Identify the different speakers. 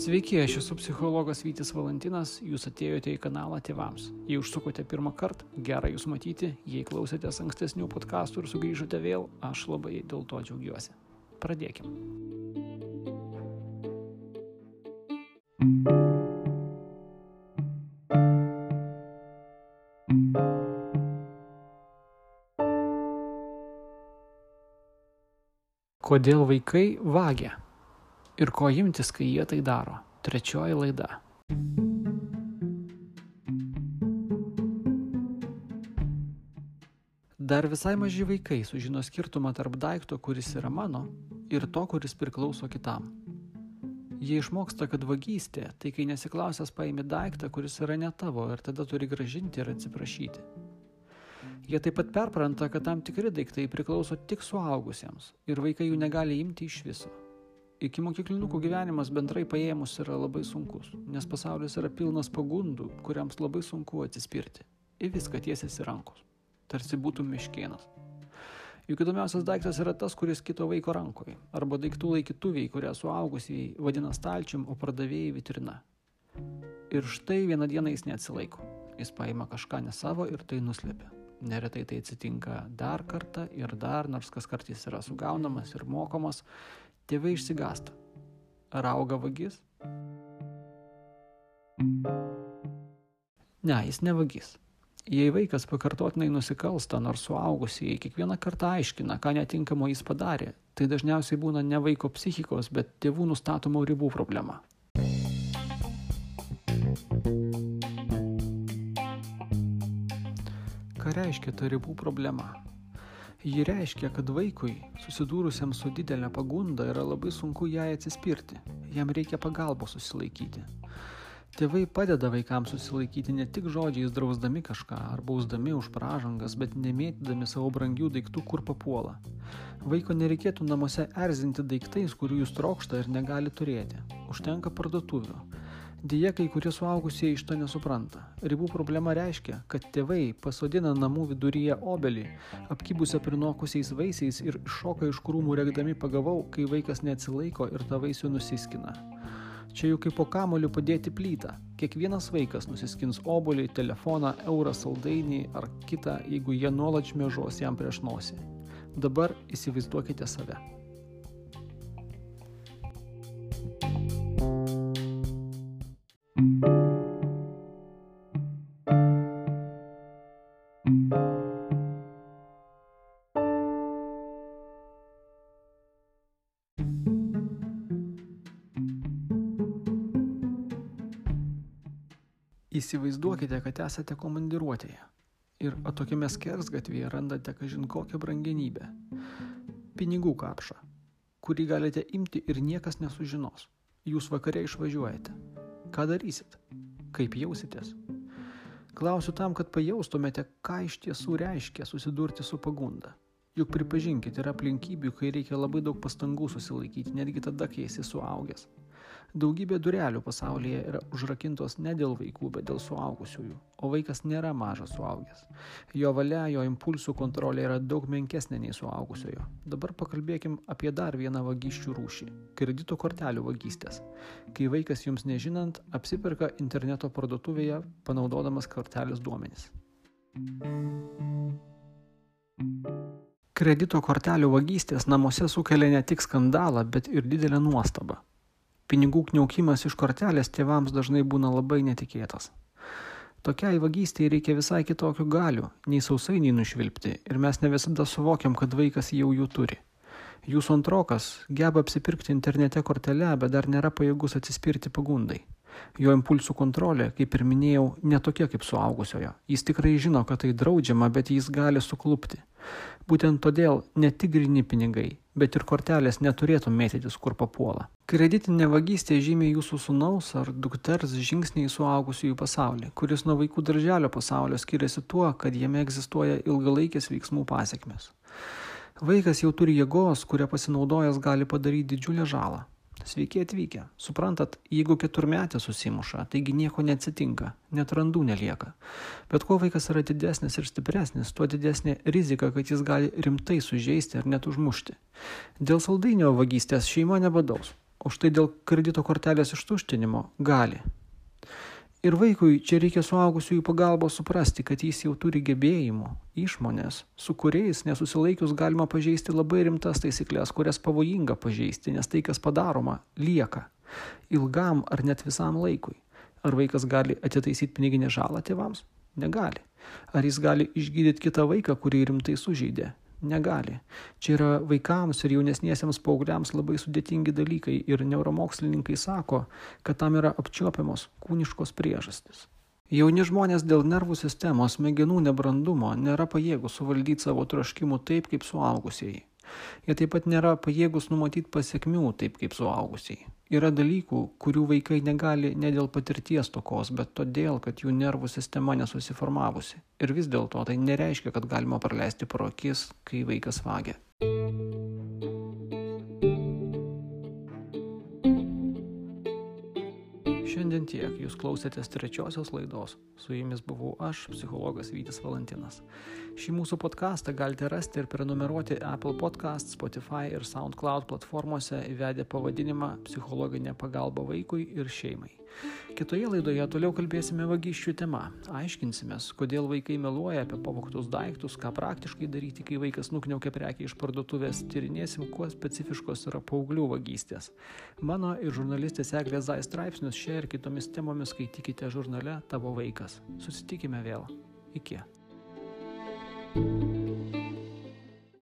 Speaker 1: Sveiki, aš esu psichologas Vytis Valantinas, jūs atėjote į kanalą tėvams. Jei užsukote pirmą kartą, gera jūs matyti, jei klausėtės ankstesnių podkastų ir sugrįžote vėl, aš labai dėl to džiaugiuosi. Pradėkim. Kodėl vaikai vagia? Ir ko imtis, kai jie tai daro. Trečioji laida. Dar visai maži vaikai sužino skirtumą tarp daikto, kuris yra mano, ir to, kuris priklauso kitam. Jie išmoksta, kad vagystė tai kai nesiklausęs paimi daiktą, kuris yra ne tavo ir tada turi gražinti ir atsiprašyti. Jie taip pat perpranta, kad tam tikri daiktai priklauso tik suaugusiems ir vaikai jų negali imti iš viso. Iki mokyklinukų gyvenimas bendrai paėmus yra labai sunkus, nes pasaulis yra pilnas pagundų, kuriams labai sunku atsispirti. Į viską tiesiasi rankos. Tarsi būtų miškienas. Juk įdomiausias daiktas yra tas, kuris kito vaiko rankoje. Arba daiktų laikytuviai, kurią suaugusiai vadina stalčium, o pardavėjai vitrina. Ir štai vieną dieną jis neatsilaiko. Jis paima kažką ne savo ir tai nuslėpia. Neretai tai atsitinka dar kartą ir dar, nors kas kartais yra sugaunamas ir mokomas, Tėvai išsigasta. Ar auga vagis? Ne, jis ne vagis. Jei vaikas pakartotinai nusikalsta, nors suaugusieji kiekvieną kartą aiškina, ką netinkamo jis padarė, tai dažniausiai būna ne vaiko psichikos, bet tėvų nustatomų ribų problema. Ką reiškia ta ribų problema? Ji reiškia, kad vaikui, susidūrusiam su didelė pagunda, yra labai sunku jai atsispirti, jam reikia pagalbos susilaikyti. Tėvai padeda vaikams susilaikyti ne tik žodžiais drausdami kažką ar bausdami už pražangas, bet nemėtydami savo brangių daiktų, kur papuola. Vaiko nereikėtų namuose erzinti daiktais, kurių jūs trokšta ir negali turėti. Užtenka parduotuvių. Deja, kai kurie suaugusieji iš to nesupranta. Ribų problema reiškia, kad tėvai pasodina namų viduryje obelį, apkybusią prinokusiais vaisiais ir šoka iš krūmų regdami pagavau, kai vaikas neatsilaiko ir tą vaisių nusiskina. Čia jau kaip po kamoliu padėti plytą. Kiekvienas vaikas nusiskins obolį, telefoną, eurą saldainį ar kitą, jeigu jie nuolat šmėžos jam prieš nosį. Dabar įsivaizduokite save. Įsivaizduokite, kad esate komandiruotėje ir atokiame skersgatvėje randate kažin kokią brangenybę - pinigų kapšą, kurį galite imti ir niekas nesužinos. Jūs vakare išvažiuojate. Ką darysit? Kaip jausitės? Klausiu tam, kad pajaustumėte, ką iš tiesų reiškia susidurti su pagunda. Juk pripažinkit, yra aplinkybių, kai reikia labai daug pastangų susilaikyti, netgi tada, kai esi suaugęs. Daugybė durelių pasaulyje yra užrakintos ne dėl vaikų, bet dėl suaugusiųjų, o vaikas nėra mažas suaugęs. Jo valia, jo impulsų kontrolė yra daug menkesnė nei suaugusiojo. Dabar pakalbėkim apie dar vieną vagysčių rūšį - kredito kortelių vagystės. Kai vaikas jums nežinant, apsiperka interneto parduotuvėje panaudodamas kortelės duomenis. Kredito kortelių vagystės namuose sukelia ne tik skandalą, bet ir didelę nuostabą. Pinigų kniaukimas iš kortelės tėvams dažnai būna labai netikėtas. Tokiai vagystėje reikia visai kitokių galių, nei sausainiai nušvilpti ir mes ne visada suvokiam, kad vaikas jau jų turi. Jūsų antrokas geba apsipirkti internete kortelę, bet dar nėra pajėgus atsispirti pagundai. Jo impulsų kontrolė, kaip ir minėjau, netokia kaip suaugusiojo. Jis tikrai žino, kad tai draudžiama, bet jis gali suklupti. Būtent todėl ne tik grini pinigai, bet ir kortelės neturėtų mėtytis, kur papuola. Kreditinė vagystė žymė jūsų sunaus ar dukters žingsnį į suaugusiųjų pasaulį, kuris nuo vaikų darželio pasaulio skiriasi tuo, kad jame egzistuoja ilgalaikės veiksmų pasiekmes. Vaikas jau turi jėgos, kurią pasinaudojęs gali padaryti didžiulę žalą. Sveiki atvykę. Suprantat, jeigu keturmetė susimuša, taigi nieko neatsitinka, net randų nelieka. Bet kuo vaikas yra didesnis ir stipresnis, tuo didesnė rizika, kad jis gali rimtai sužeisti ar net užmušti. Dėl saldainio vagystės šeima nebadaus. o štai dėl kredito kortelės ištuštinimo gali. Ir vaikui čia reikia suaugusiųjų pagalbos suprasti, kad jis jau turi gebėjimų, išmonės, su kuriais nesusilaikius galima pažeisti labai rimtas taisyklės, kurias pavojinga pažeisti, nes tai, kas padaroma, lieka ilgam ar net visam laikui. Ar vaikas gali atitaisyti piniginę žalą tėvams? Negali. Ar jis gali išgydyti kitą vaiką, kurį rimtai sužeidė? Negali. Čia yra vaikams ir jaunesniesiems paaugliams labai sudėtingi dalykai ir neuromokslininkai sako, kad tam yra apčiuopiamos kūniškos priežastis. Jauni žmonės dėl nervų sistemos smegenų nebrandumo nėra pajėgus suvaldyti savo troškimų taip kaip suaugusieji. Jie taip pat nėra pajėgus numatyti pasiekmių taip kaip suaugusiai. Yra dalykų, kurių vaikai negali ne dėl patirties tokos, bet todėl, kad jų nervų sistema nesusiformavusi. Ir vis dėlto tai nereiškia, kad galima praleisti pro akis, kai vaikas vagia. Šiandien tiek, jūs klausėtės trečiosios laidos. Su jumis buvau aš, psichologas Vytis Valentinas. Šį mūsų podcastą galite rasti ir prenumeruoti Apple Podcast, Spotify ir SoundCloud platformose įvedę pavadinimą Psichologinė pagalba vaikui ir šeimai. Kitoje laidoje toliau kalbėsime vagysčių tema. Aiškinsimės, kodėl vaikai meluoja apie pavogtus daiktus, ką praktiškai daryti, kai vaikas nukniaukia prekia iš parduotuvės, tyrinėsim, kuo specifiškos yra paauglių vagystės. Mano ir žurnalistės Eglės Zai straipsnius šia ir kitomis temomis skaitykite žurnale Tavo vaikas. Susitikime vėl. Iki. thank you